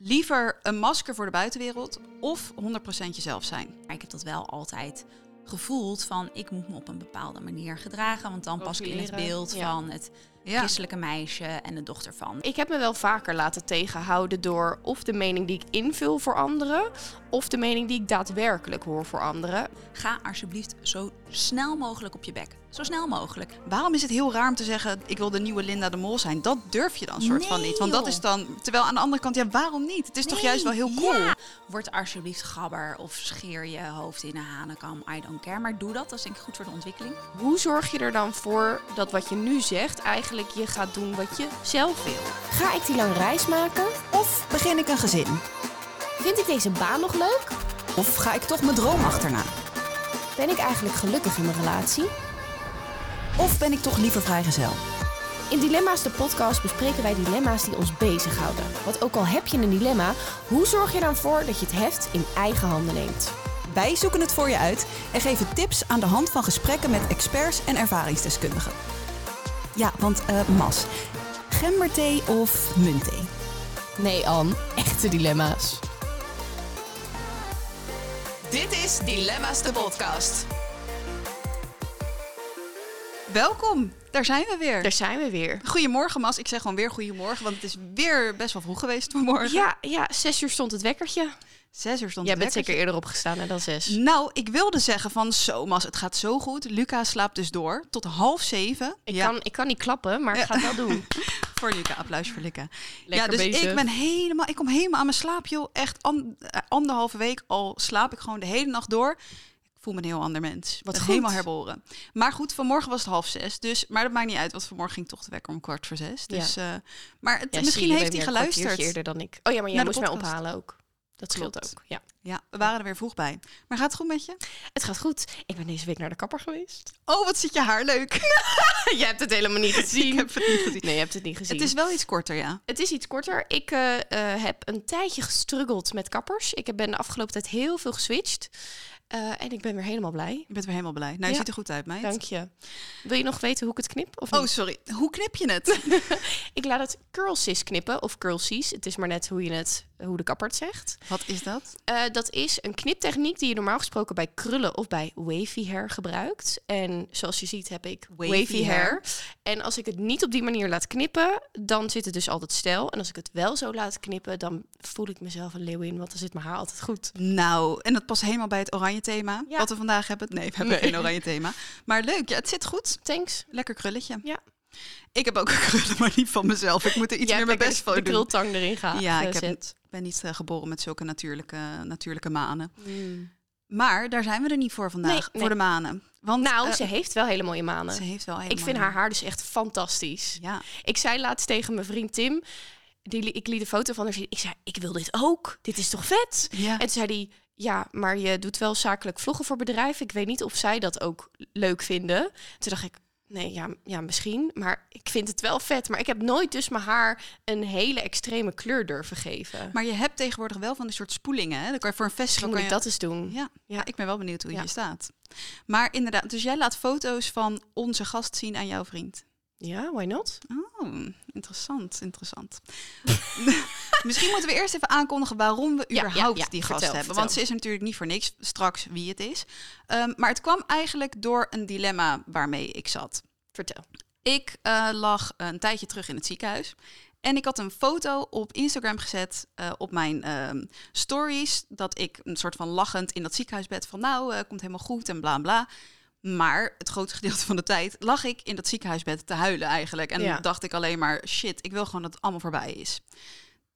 Liever een masker voor de buitenwereld of 100% jezelf zijn? Maar ik heb dat wel altijd gevoeld van ik moet me op een bepaalde manier gedragen. Want dan pas ik in het beeld ja. van het Ja. christelijke meisje en de dochter van. Ik heb me wel vaker laten tegenhouden door of de mening die ik invul voor anderen, of de mening die ik daadwerkelijk hoor voor anderen. Ga alsjeblieft zo snel mogelijk op je bek. Zo snel mogelijk. Waarom is het heel raar om te zeggen, ik wil de nieuwe Linda de Mol zijn? Dat durf je dan soort van niet. Want dat is dan, terwijl aan de andere kant, ja, waarom niet? Het is toch juist wel heel cool? Ja. Word alsjeblieft gabber of scheer je hoofd in een hanenkam. I don't care. Maar doe dat. Dat is denk ik goed voor de ontwikkeling. Hoe zorg je er dan voor dat wat je nu zegt eigenlijk je gaat doen wat je zelf wil? Ga ik die lange reis maken? Of begin ik een gezin? Vind ik deze baan nog leuk? Of ga ik toch mijn droom achterna? Ben ik eigenlijk gelukkig in mijn relatie? Of ben ik toch liever vrijgezel? In Dilemma's de podcast bespreken wij dilemma's die ons bezighouden. Want ook al heb je een dilemma, hoe zorg je dan voor dat je het heft in eigen handen neemt? Wij zoeken het voor je uit en geven tips aan de hand van gesprekken met experts en ervaringsdeskundigen. Ja, want eh Mas, gemberthee of muntthee? Nee, Anne, echte dilemma's. Dit is Dilemma's de podcast. Welkom, daar zijn we weer. Daar zijn we weer. Goedemorgen Mas, ik zeg gewoon weer goedemorgen, want het is weer best wel vroeg geweest vanmorgen. Ja, ja, zes uur stond het wekkertje. Zes uur stond Jij bent zeker eerder opgestaan hè, dan zes. Nou, ik wilde zeggen van zo Mas, het gaat zo goed. Luca slaapt dus door tot half zeven. Ik, ja, kan, ik kan niet klappen, maar ik ga het wel doen. voor Luca, applaus voor Luca. Lekker ja, dus bezig. ik ben helemaal, ik kom helemaal aan mijn slaap joh. Echt an- eh, anderhalve week al slaap ik gewoon de hele nacht door. Ik voel me een heel ander mens. Wat helemaal herboren. Maar goed, vanmorgen was het half zes. Dus, maar dat maakt niet uit, want vanmorgen ging toch de wekker om kwart voor zes. Dus, eh, maar het, Ja, misschien heeft hij geluisterd. eerder dan ik. Oh ja, maar jij de moest mij ophalen ook. Dat scheelt Klopt. ook. Ja. Ja, we waren er weer vroeg bij. Maar gaat het goed met je? Het gaat goed. Ik ben deze week naar de kapper geweest. Oh, wat zit je haar leuk. Jij hebt het helemaal niet gezien. ik heb het niet gezien. Nee, je hebt het niet gezien. Het is wel iets korter, ja. Het is iets korter. Ik eh, eh, heb een tijdje gestruggeld met kappers. Ik ben de afgelopen tijd heel veel geswitcht. Eh, en ik ben weer helemaal blij. Je bent weer helemaal blij. Nou, je Ja. ziet er goed uit, meid. Dank je. Wil je nog weten hoe ik het knip? Of Oh, sorry. Hoe knip je het? Ik laat het curlsis knippen of curlsies. Het is maar net hoe je het, hoe de kapper het zegt. Wat is dat? Eh, dat is een kniptechniek die je normaal gesproken bij krullen of bij wavy hair gebruikt. En zoals je ziet heb ik Wavy wavy, hair. hair. En als ik het niet op die manier laat knippen, dan zit het dus altijd stijl. En als ik het wel zo laat knippen, dan voel ik mezelf een leeuwin, want dan zit mijn haar altijd goed. Nou, en dat past helemaal bij het oranje thema. Ja. Wat we vandaag hebben. Nee, we hebben Nee. geen oranje thema. Maar leuk, ja, het zit goed. Thanks. Lekker krulletje. Ja. Ik heb ook een krullen, maar niet van mezelf. Ik moet er iets meer mijn best voor de doen. krultang erin gaan. Ja, ik heb, ben niet eh, geboren met zulke natuurlijke, natuurlijke manen. Mm. Maar daar zijn we er niet voor vandaag, Nee, voor nee. de manen. Want Nou, eh, ze heeft wel hele mooie manen. ze heeft wel Ik helemaal... vind haar haar dus echt fantastisch. Ja, Ik zei laatst tegen mijn vriend Tim, die, ik liet een foto van haar zien. Ik zei, ik wil dit ook. Dit is toch vet? ja. En toen zei hij, ja, maar je doet wel zakelijk vloggen voor bedrijven. Ik weet niet of zij dat ook leuk vinden. Toen dacht ik, nee, ja, ja, misschien. Maar ik vind het wel vet. Maar ik heb nooit dus mijn haar een hele extreme kleur durven geven. Maar je hebt tegenwoordig wel van die soort spoelingen. Hè? Dan kan je voor een festival... Kan je... dat eens doen. Ja, ja, ik ben wel benieuwd hoe je Ja. staat. Maar inderdaad, dus jij laat foto's van onze gast zien aan jouw vriend. Ja, why not? Oh, interessant, interessant. Misschien moeten we eerst even aankondigen waarom we Ja, überhaupt ja, ja. die gast Vertel, hebben. vertel. Want ze is natuurlijk niet voor niks straks wie het is. Ehm, maar het kwam eigenlijk door een dilemma waarmee ik zat. Vertel. Ik eh, lag een tijdje terug in het ziekenhuis. En ik had een foto op Instagram gezet eh, op mijn ehm, stories. Dat ik een soort van lachend in dat ziekenhuisbed van nou, eh, komt helemaal goed en bla bla. Maar het grootste gedeelte van de tijd lag ik in dat ziekenhuisbed te huilen eigenlijk. En Ja. dacht ik alleen maar, shit, ik wil gewoon dat het allemaal voorbij is.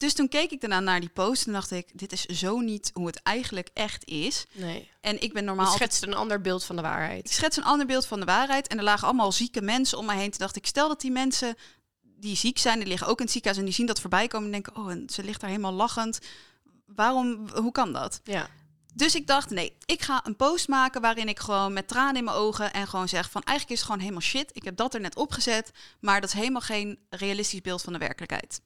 Dus toen keek ik daarna naar die post en dacht ik, dit is zo niet hoe het eigenlijk echt is. Nee. En ik ben Je normaal altijd schetst een ander beeld van de ik waarheid. schets een ander beeld van de waarheid. En er lagen allemaal zieke mensen om mij heen. Toen dacht ik, stel dat die mensen die ziek zijn, die liggen ook in het ziekenhuis en die zien dat voorbij komen en denken, oh, en ze ligt daar helemaal lachend. Waarom, hoe kan dat? Ja. Dus ik dacht, nee, ik ga een post maken waarin ik gewoon met tranen in mijn ogen en gewoon zeg van eigenlijk is het gewoon helemaal shit. Ik heb dat er net opgezet, maar dat is helemaal geen realistisch beeld van de werkelijkheid.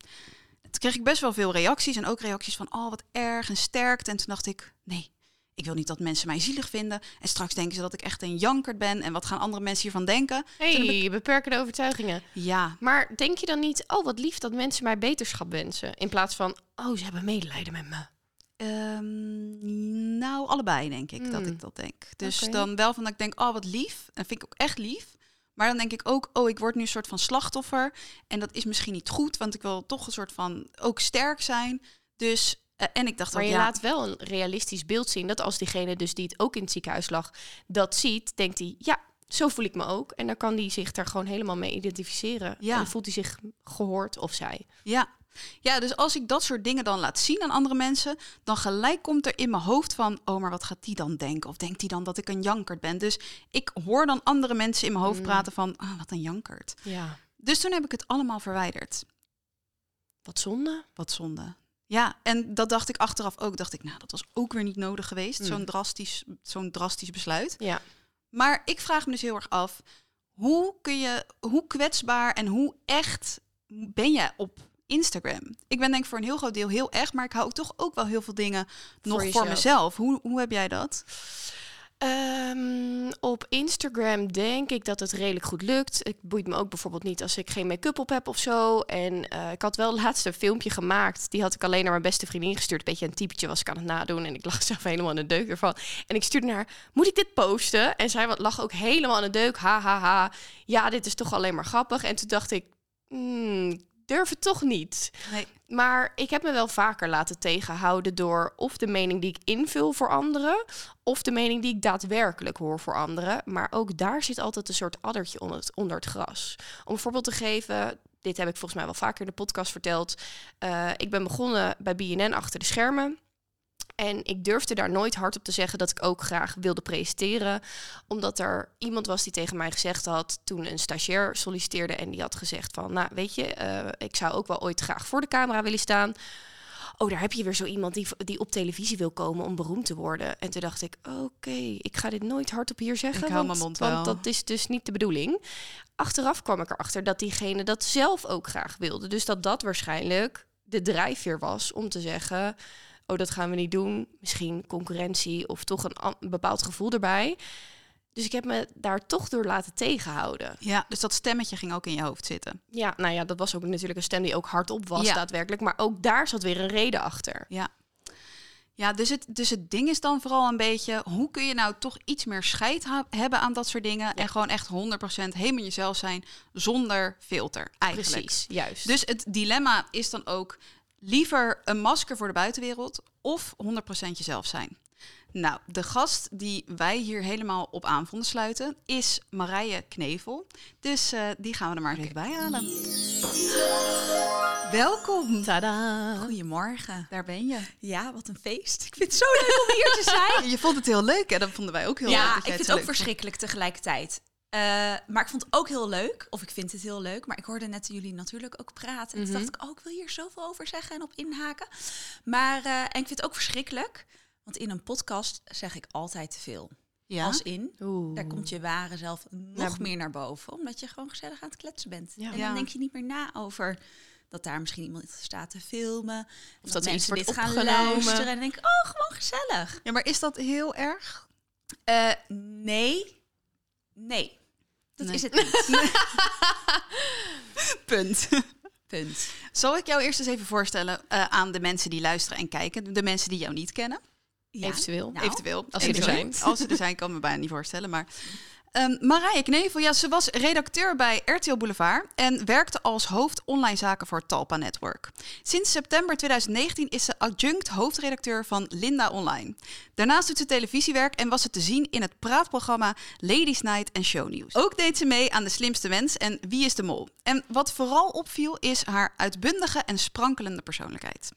Toen kreeg ik best wel veel reacties en ook reacties van, oh wat erg en sterkt. En toen dacht ik, nee, ik wil niet dat mensen mij zielig vinden. En straks denken ze dat ik echt een jankert ben. En wat gaan andere mensen hiervan denken? hey, beperkende overtuigingen. Ja, Maar denk je dan niet, oh wat lief dat mensen mij beterschap wensen? In plaats van, oh ze hebben medelijden met me. Ehm, nou, allebei denk ik dat Hmm. ik dat denk. Dus dan wel van dat ik denk, oh wat lief. En vind ik ook echt lief. Maar dan denk ik ook, oh ik word nu een soort van slachtoffer. En dat is misschien niet goed, want ik wil toch een soort van ook sterk zijn. Dus, eh, en ik dacht Maar ook, je ja, laat wel een realistisch beeld zien. Dat als diegene dus die het ook in het ziekenhuis lag, dat ziet, denkt hij, ja, zo voel ik me ook. En dan kan hij zich daar gewoon helemaal mee identificeren. Ja. En dan voelt hij zich gehoord of zij. Ja. Ja, dus als ik dat soort dingen dan laat zien aan andere mensen, dan gelijk komt er in mijn hoofd van, oh, maar wat gaat die dan denken? Of denkt die dan dat ik een jankert ben? Dus ik hoor dan andere mensen in mijn hoofd Mm. praten van, ah, wat een jankert. Ja. Dus toen heb ik het allemaal verwijderd. Wat zonde. Wat zonde. Ja, en dat dacht ik achteraf ook. Dacht ik, nou, dat was ook weer niet nodig geweest. Mm. Zo'n drastisch, zo'n drastisch besluit. Ja. Maar ik vraag me dus heel erg af, hoe kun je, hoe kwetsbaar en hoe echt ben je op Instagram? Ik ben denk ik voor een heel groot deel heel echt, maar ik hou toch ook wel heel veel dingen nog voor mezelf. Hoe, hoe heb jij dat? Ehm, op Instagram denk ik dat het redelijk goed lukt. Het boeit me ook bijvoorbeeld niet als ik geen make-up op heb of zo. En eh, ik had wel laatst een filmpje gemaakt. Die had ik alleen naar mijn beste vriendin gestuurd. Een beetje een typetje was ik aan het nadoen. En ik lag zelf helemaal in de deuk ervan. En ik stuurde naar haar, moet ik dit posten? En zij lag ook helemaal in de deuk. Ha, ha, ha. Ja, dit is toch alleen maar grappig. En toen dacht ik, hmm, ik durf het toch niet. Nee. Maar ik heb me wel vaker laten tegenhouden door of de mening die ik invul voor anderen, of de mening die ik daadwerkelijk hoor voor anderen. Maar ook daar zit altijd een soort addertje onder het, onder het gras. Om een voorbeeld te geven, dit heb ik volgens mij wel vaker in de podcast verteld. Eh, ik ben begonnen bij BNN achter de schermen. En ik durfde daar nooit hardop te zeggen dat ik ook graag wilde presenteren. Omdat er iemand was die tegen mij gezegd had, toen een stagiair solliciteerde en die had gezegd van, nou weet je, eh, ik zou ook wel ooit graag voor de camera willen staan. Oh, daar heb je weer zo iemand die, die op televisie wil komen om beroemd te worden. En toen dacht ik, oké, ik ga dit nooit hardop hier zeggen. Ik hou want, mijn mond want dat is dus niet de bedoeling. Achteraf kwam ik erachter dat diegene dat zelf ook graag wilde. Dus dat dat waarschijnlijk de drijfveer was om te zeggen... oh, dat gaan we niet doen. Misschien concurrentie of toch een, bepaald gevoel erbij. Dus ik heb me daar toch door laten tegenhouden. Ja, dus dat stemmetje ging ook in je hoofd zitten. Ja, nou ja, dat was ook natuurlijk een stem die ook hardop was Ja. daadwerkelijk. Maar ook daar zat weer een reden achter. Ja. Ja, dus het, dus het ding is dan vooral een beetje, hoe kun je nou toch iets meer scheid hebben aan dat soort dingen en gewoon echt 100% helemaal jezelf zijn zonder filter eigenlijk. Precies, juist. Dus het dilemma is dan ook liever een masker voor de buitenwereld of 100% jezelf zijn. Nou, de gast die wij hier helemaal op aan vonden sluiten is Marije Knevel. Dus eh, die gaan we er maar even bij halen. Welkom. Tada! Goedemorgen. Daar ben je. Ja, wat een feest. Ik vind het zo leuk om hier te zijn. Je vond het heel leuk, hè? Dat vonden wij ook heel leuk. ja, ik vind het ook vond. verschrikkelijk tegelijkertijd. Eh, maar ik vond het ook heel leuk, of ik vind het heel leuk. Maar ik hoorde net jullie natuurlijk ook praten. En toen Mhm. dacht ik, oh, ik wil hier zoveel over zeggen en op inhaken. Maar, eh, en ik vind het ook verschrikkelijk. Want in een podcast zeg ik altijd te veel. Ja? Als in, Oeh. daar komt je ware zelf nog meer naar boven. Omdat je gewoon gezellig aan het kletsen bent. Ja. En dan denk je niet meer na over dat daar misschien iemand staat te filmen. Of dat mensen dit gaan luisteren. En denk ik, oh, gewoon gezellig. ja, maar is dat heel erg? Eh, nee. Nee. Dat Nee. is het niet. Punt. Punt. Zal ik jou eerst eens even voorstellen eh, aan de mensen die luisteren en kijken, de mensen die jou niet kennen? Ja. Eventueel. Nou, Eventueel. als ze er zijn. Als ze er zijn, kan ik me bijna niet voorstellen. Maar Ehm Marije Knevel, ja, ze was redacteur bij RTL Boulevard en werkte als hoofd online zaken voor Talpa Network. Sinds september 2019 is ze adjunct hoofdredacteur van Linda Online. Daarnaast doet ze televisiewerk en was ze te zien in het praatprogramma Ladies Night en Shownieuws. Ook deed ze mee aan De Slimste Mens en Wie is de Mol. En wat vooral opviel is haar uitbundige en sprankelende persoonlijkheid.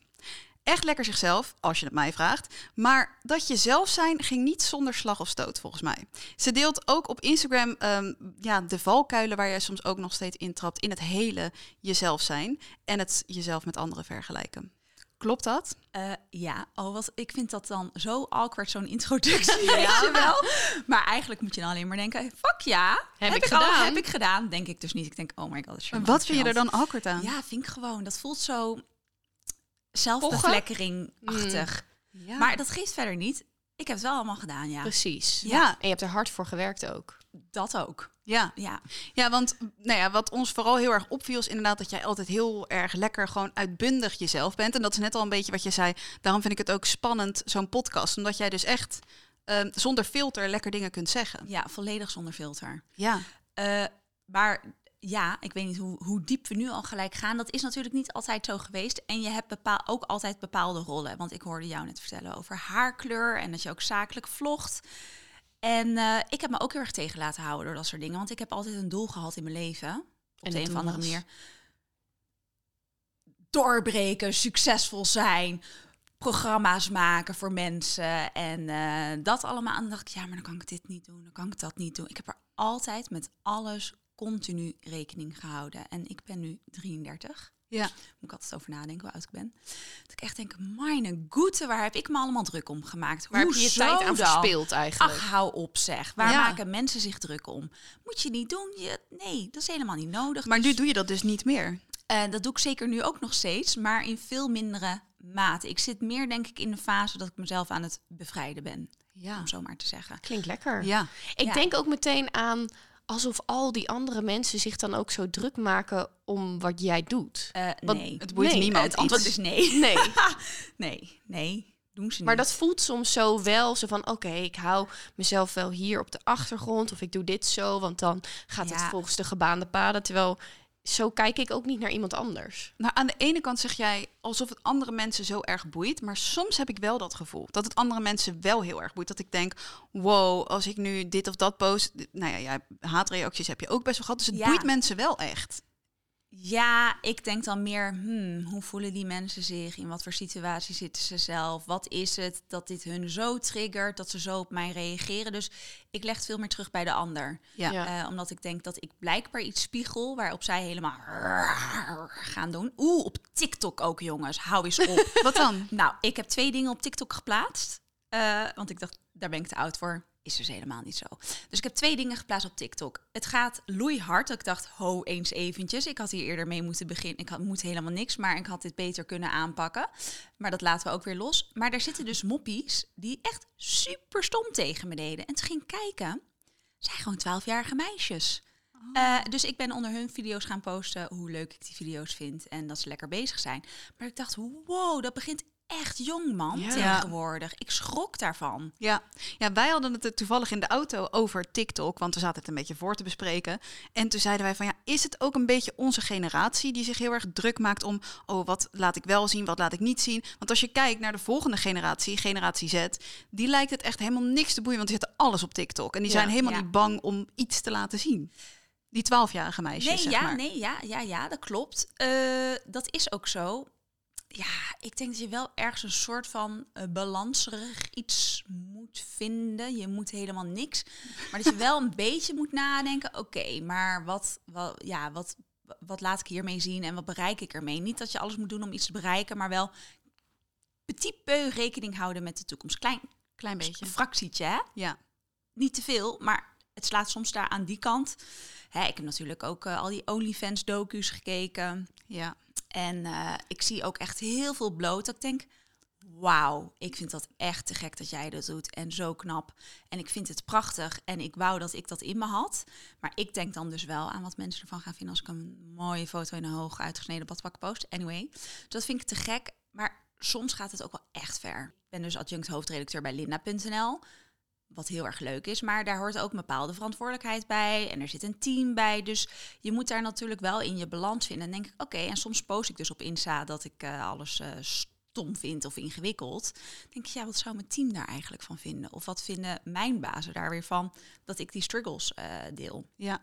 Echt lekker zichzelf, als je het mij vraagt. Maar dat je zelf zijn ging niet zonder slag of stoot, volgens mij. Ze deelt ook op Instagram ehm, ja, de valkuilen waar jij soms ook nog steeds intrapt in het hele jezelf zijn en het jezelf met anderen vergelijken. Klopt dat? Eh, ja, oh, wat, ik vind dat dan zo awkward, zo'n introductie, weet je wel. Maar eigenlijk moet je dan alleen maar denken, fuck ja, Heb ik ik al, gedaan. heb ik gedaan. Denk ik dus niet. Ik denk, oh my god, dat is charmant, Wat vind je er dan awkward aan? Ja, vind ik gewoon. Dat voelt zo zelfbevlekkering-achtig. Ja. Maar dat geeft verder niet. Ik heb het wel allemaal gedaan, ja. Precies. Ja. En je hebt er hard voor gewerkt ook. Dat ook. Ja. Ja. ja, want nou ja, wat ons vooral heel erg opviel is inderdaad dat jij altijd heel erg lekker gewoon uitbundig jezelf bent. En dat is net al een beetje wat je zei. Daarom vind ik het ook spannend, zo'n podcast. Omdat jij dus echt eh, zonder filter lekker dingen kunt zeggen. ja, volledig zonder filter. Ja, Eh, maar ja, ik weet niet hoe, hoe diep we nu al gelijk gaan. Dat is natuurlijk niet altijd zo geweest. En je hebt bepaal, ook altijd bepaalde rollen. Want ik hoorde jou net vertellen over haarkleur en dat je ook zakelijk vlogt. En eh, ik heb me ook heel erg tegen laten houden door dat soort dingen. Want ik heb altijd een doel gehad in mijn leven. Op En de een of andere was? manier. Doorbreken, succesvol zijn, programma's maken voor mensen. En eh, dat allemaal. En dan dacht ik, ja, maar dan kan ik dit niet doen. Dan kan ik dat niet doen. Ik heb er altijd met alles continu rekening gehouden. En ik ben nu 33. ja. Moet ik altijd over nadenken hoe oud ik ben. Dat ik echt denk, mijn goede, waar heb ik me allemaal druk om gemaakt? Waar heb je je tijd aan dan? verspeeld eigenlijk? Ach, hou op zeg. Waar Ja. maken mensen zich druk om? Moet je niet doen. Je, nee, dat is helemaal niet nodig. Maar nu Dus, doe je dat dus niet meer. eh, dat doe ik zeker nu ook nog steeds, maar in veel mindere mate. Ik zit meer denk ik in de fase dat ik mezelf aan het bevrijden ben, Ja. om zo maar te zeggen. Klinkt lekker. Ja. Ik Ja. denk ook meteen aan alsof al die andere mensen zich dan ook zo druk maken om wat jij doet. Eh, nee. Het boeit Nee, niemand. het antwoord is nee. Nee. Nee, nee, doen ze Maar niet. dat voelt soms zo wel, zo van oké, ik hou mezelf wel hier op de achtergrond of ik doe dit zo, want dan gaat het volgens de gebaande paden. Terwijl zo kijk ik ook niet naar iemand anders. Nou, aan de ene kant zeg jij alsof het andere mensen zo erg boeit. Maar soms heb ik wel dat gevoel. Dat het andere mensen wel heel erg boeit. Dat ik denk, wow, als ik nu dit of dat post. Nou ja, ja haatreacties heb je ook best wel gehad. Dus het Ja. boeit mensen wel echt. Ja, ik denk dan meer, hmm, hoe voelen die mensen zich? In wat voor situatie zitten ze zelf? Wat is het dat dit hun zo triggert, dat ze zo op mij reageren? Dus ik leg het veel meer terug bij de ander. Ja. Eh, omdat ik denk dat ik blijkbaar iets spiegel waarop zij helemaal gaan doen. Oeh, op TikTok ook, jongens. Hou eens op. Wat dan? nou, ik heb twee dingen op TikTok geplaatst. Eh, want ik dacht, daar ben ik te oud voor. Is dus helemaal niet zo. Dus ik heb twee dingen geplaatst op TikTok. Het gaat loeihard. Dat ik dacht, ho, eens eventjes. Ik had hier eerder mee moeten beginnen. Ik had, moet helemaal niks, maar ik had dit beter kunnen aanpakken. Maar dat laten we ook weer los. Maar daar zitten dus moppies die echt super stom tegen me deden. En toen ging kijken. Zijn gewoon 12-jarige meisjes. Eh, dus ik ben onder hun video's gaan posten hoe leuk ik die video's vind en dat ze lekker bezig zijn. Maar ik dacht, wow, dat begint echt jong, man, Ja. tegenwoordig. Ik schrok daarvan. Ja. ja, wij hadden het toevallig in de auto over TikTok, want we zaten het een beetje voor te bespreken. En toen zeiden wij van ja, is het ook een beetje onze generatie die zich heel erg druk maakt om, oh wat laat ik wel zien, wat laat ik niet zien. Want als je kijkt naar de volgende generatie, generatie Z, die lijkt het echt helemaal niks te boeien, want die zetten alles op TikTok. En die Ja. zijn helemaal Ja. niet bang om iets te laten zien. Die twaalfjarige meisjes, Nee, zeg ja, maar. nee, ja, ja, ja, dat klopt. Eh, dat is ook zo. Ja, ik denk dat je wel ergens een soort van eh balanserig iets moet vinden. Je moet helemaal niks. Maar dat je wel een beetje moet nadenken. Oké, maar wat, wat, ja, wat, wat laat ik hiermee zien en wat bereik ik ermee? Niet dat je alles moet doen om iets te bereiken, maar wel petit peu rekening houden met de toekomst. Klein, Klein beetje. fractietje, hè? Ja. niet te veel, maar het slaat soms daar aan die kant. Hè, ik heb natuurlijk ook eh, al die OnlyFans docu's gekeken. Ja. En eh, ik zie ook echt heel veel bloot. Ik denk, wauw, ik vind dat echt te gek dat jij dat doet. En zo knap. En ik vind het prachtig. En ik wou dat ik dat in me had. Maar ik denk dan dus wel aan wat mensen ervan gaan vinden... als ik een mooie foto in een hoog uitgesneden badpak post. Anyway, dus dat vind ik te gek. Maar soms gaat het ook wel echt ver. Ik ben dus adjunct hoofdredacteur bij linda.nl... Wat heel erg leuk is, maar daar hoort ook een bepaalde verantwoordelijkheid bij. En er zit een team bij. Dus je moet daar natuurlijk wel in je balans vinden. En denk ik, oké, en soms post ik dus op Insta dat ik eh, alles eh, stom vind of ingewikkeld. Dan denk ik, ja, wat zou mijn team daar eigenlijk van vinden? Of wat vinden mijn bazen daar weer van dat ik die struggles eh, deel? Ja.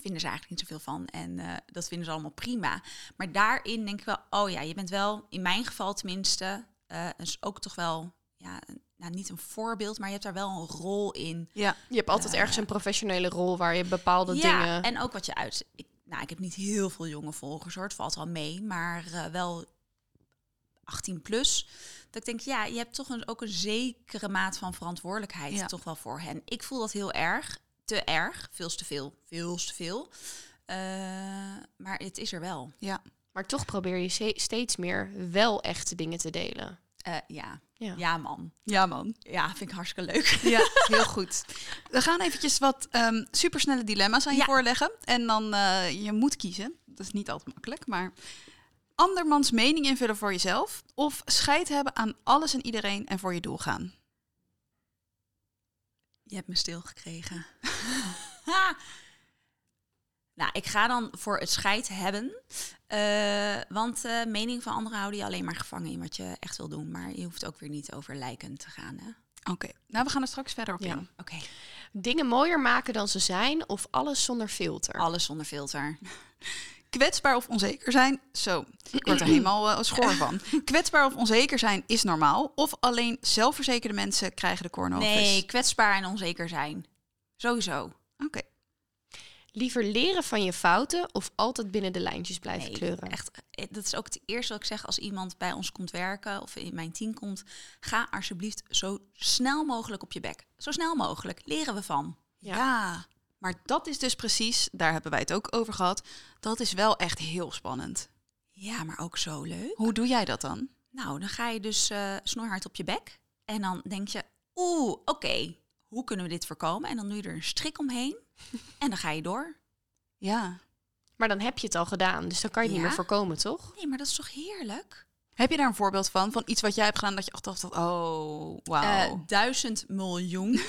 Vinden ze eigenlijk niet zoveel van. En dat vinden ze allemaal prima. Maar daarin denk ik wel, oh ja, je bent wel, in mijn geval tenminste, eh dus ook toch wel, ja, nou, niet een voorbeeld, maar je hebt daar wel een rol in. Ja. Je hebt altijd ergens een professionele rol waar je bepaalde ja, dingen... en ook wat je uit. Ik, nou, ik heb niet heel veel jonge volgers hoor, het valt wel mee, maar eh, wel 18 plus. Dat ik denk, ja, je hebt toch een, ook een zekere maat van verantwoordelijkheid Ja. toch wel voor hen. Ik voel dat heel erg, te erg, veel te veel, veel te veel. Eh, maar het is er wel. Ja. Maar toch probeer je steeds meer wel echte dingen te delen. Eh, ja. Ja. ja, man. Ja, man. Ja, vind ik hartstikke leuk. Ja, heel goed. We gaan eventjes wat ehm, supersnelle dilemma's aan je Ja. voorleggen. En dan, eh, je moet kiezen. Dat is niet altijd makkelijk, maar... Andermans mening invullen voor jezelf. Of scheid hebben aan alles en iedereen en voor je doel gaan. Je hebt me stilgekregen. nou, ik ga dan voor het scheid hebben. Eh, want eh mening van anderen houden je alleen maar gevangen in wat je echt wil doen. Maar je hoeft ook weer niet over lijken te gaan. Hè? Oké, nou we gaan er straks verder op Ja. in. Oké, Dingen mooier maken dan ze zijn of alles zonder filter? alles zonder filter. Kwetsbaar of onzeker zijn. Zo, ik word er helemaal eh, schoor van. Kwetsbaar of onzeker zijn is normaal. Of alleen zelfverzekerde mensen krijgen de corona Nee, kwetsbaar en onzeker zijn. Sowieso. Oké. Liever leren van je fouten of altijd binnen de lijntjes blijven Nee, kleuren? Echt, eh, dat is ook het eerste wat ik zeg als iemand bij ons komt werken of in mijn team komt. Ga alsjeblieft zo snel mogelijk op je bek. Zo snel mogelijk. Leren we van. Ja. Ja. maar dat is dus precies, daar hebben wij het ook over gehad. Dat is wel echt heel spannend. Ja, maar ook zo leuk. Hoe doe jij dat dan? Nou, dan ga je dus eh snorhard op je bek. En dan denk je, oeh, oké, hoe kunnen we dit voorkomen? En dan doe je er een strik omheen. en dan ga je door. Ja. Maar dan heb je het al gedaan, dus dan kan je het niet meer voorkomen, toch? Nee, maar dat is toch heerlijk? Heb je daar een voorbeeld van? Van iets wat jij hebt gedaan dat je echt dacht, oh, wauw. Eh, duizend miljoen.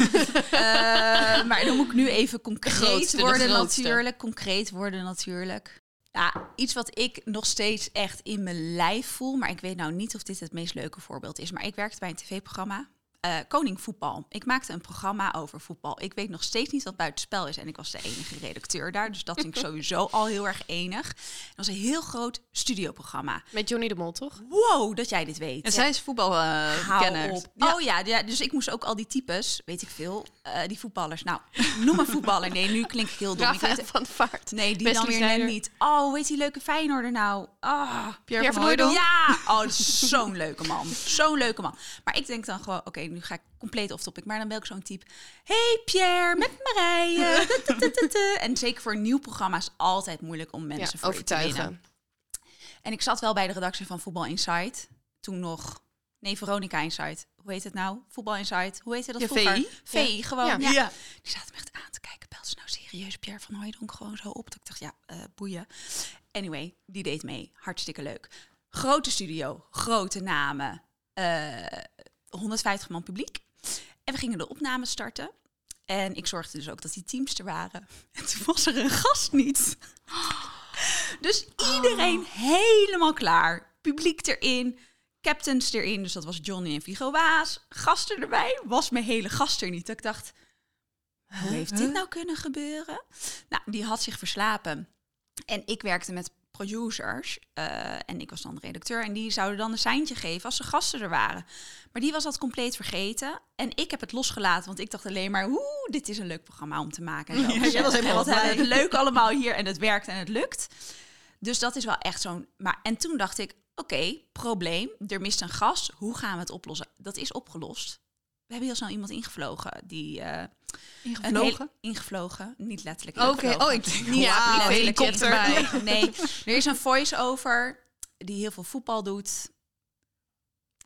Eh, maar dan moet ik nu even concreet grootste, worden natuurlijk. Concreet worden natuurlijk. Ja, iets wat ik nog steeds echt in mijn lijf voel. Maar ik weet nou niet of dit het meest leuke voorbeeld is. Maar ik werkte bij een tv-programma. Eh Koning Voetbal. Ik maakte een programma over voetbal. Ik weet nog steeds niet wat buitenspel is. En ik was de enige redacteur daar. Dus dat vind ik sowieso al heel erg enig. Het was een heel groot studioprogramma. Met Johnny de Mol, toch? Wow, dat jij dit weet. en zij is voetbalkenner. Oh ja, ja, dus ik moest ook al die types, weet ik veel, eh, die voetballers. Nou, noem een voetballer. Nee, nu klink ik heel dom. Ik weet, van Vaart. nee, die Wesley dan weer Sneijder. niet. Oh, weet die leuke Feyenoorder nou? Ah, Pierre, van ja, oh, dat zo'n leuke man. Zo'n leuke man. Maar ik denk dan gewoon, oké, nu ga ik compleet off topic. Maar dan bel ik zo'n type. Hey Pierre, met Marije. en zeker voor een nieuw programma is altijd moeilijk om mensen Ja, voor je te winnen. overtuigen. En ik zat wel bij de redactie van Voetbal Insight. Toen nog... Nee, Veronica Insight. Hoe heet het nou? Voetbal Insight. Hoe heette dat Ja, vroeger? VI. VI, gewoon. Ja. Ja. Die zaten me echt aan te kijken. Belt ze nou serieus Pierre van Hooijdonk gewoon zo op? Dat ik dacht, ja, eh, boeien. Anyway, die deed mee. Hartstikke leuk. Grote studio, grote namen. eh 150 man publiek. En we gingen de opname starten. En ik zorgde dus ook dat die teams er waren. En toen was er een gast niet. Dus iedereen helemaal klaar. Publiek erin, captains erin. Dus dat was Johnny en Vigo Waas. Gasten erbij. Was mijn hele gast er niet. Dat ik dacht, hoe heeft dit nou kunnen gebeuren? Nou, die had zich verslapen. En ik werkte met producers. eh, en ik was dan de redacteur. En die zouden dan een seintje geven als de gasten er waren. Maar die was dat compleet vergeten. En ik heb het losgelaten. Want ik dacht alleen maar, oeh, dit is een leuk programma om te maken. En zo. Ja, En wat blij. het leuk allemaal hier. En het werkt en het lukt. Dus dat is wel echt zo'n... Maar, en toen dacht ik, oké, probleem. Er mist een gast. Hoe gaan we het oplossen? Dat is opgelost. We hebben heel snel iemand ingevlogen die... een Ingevlogen? heel- ingevlogen, niet letterlijk. Oké, oh, ik denk, niet letterlijk helikopter. Nee, er is een voice-over die heel veel voetbal doet.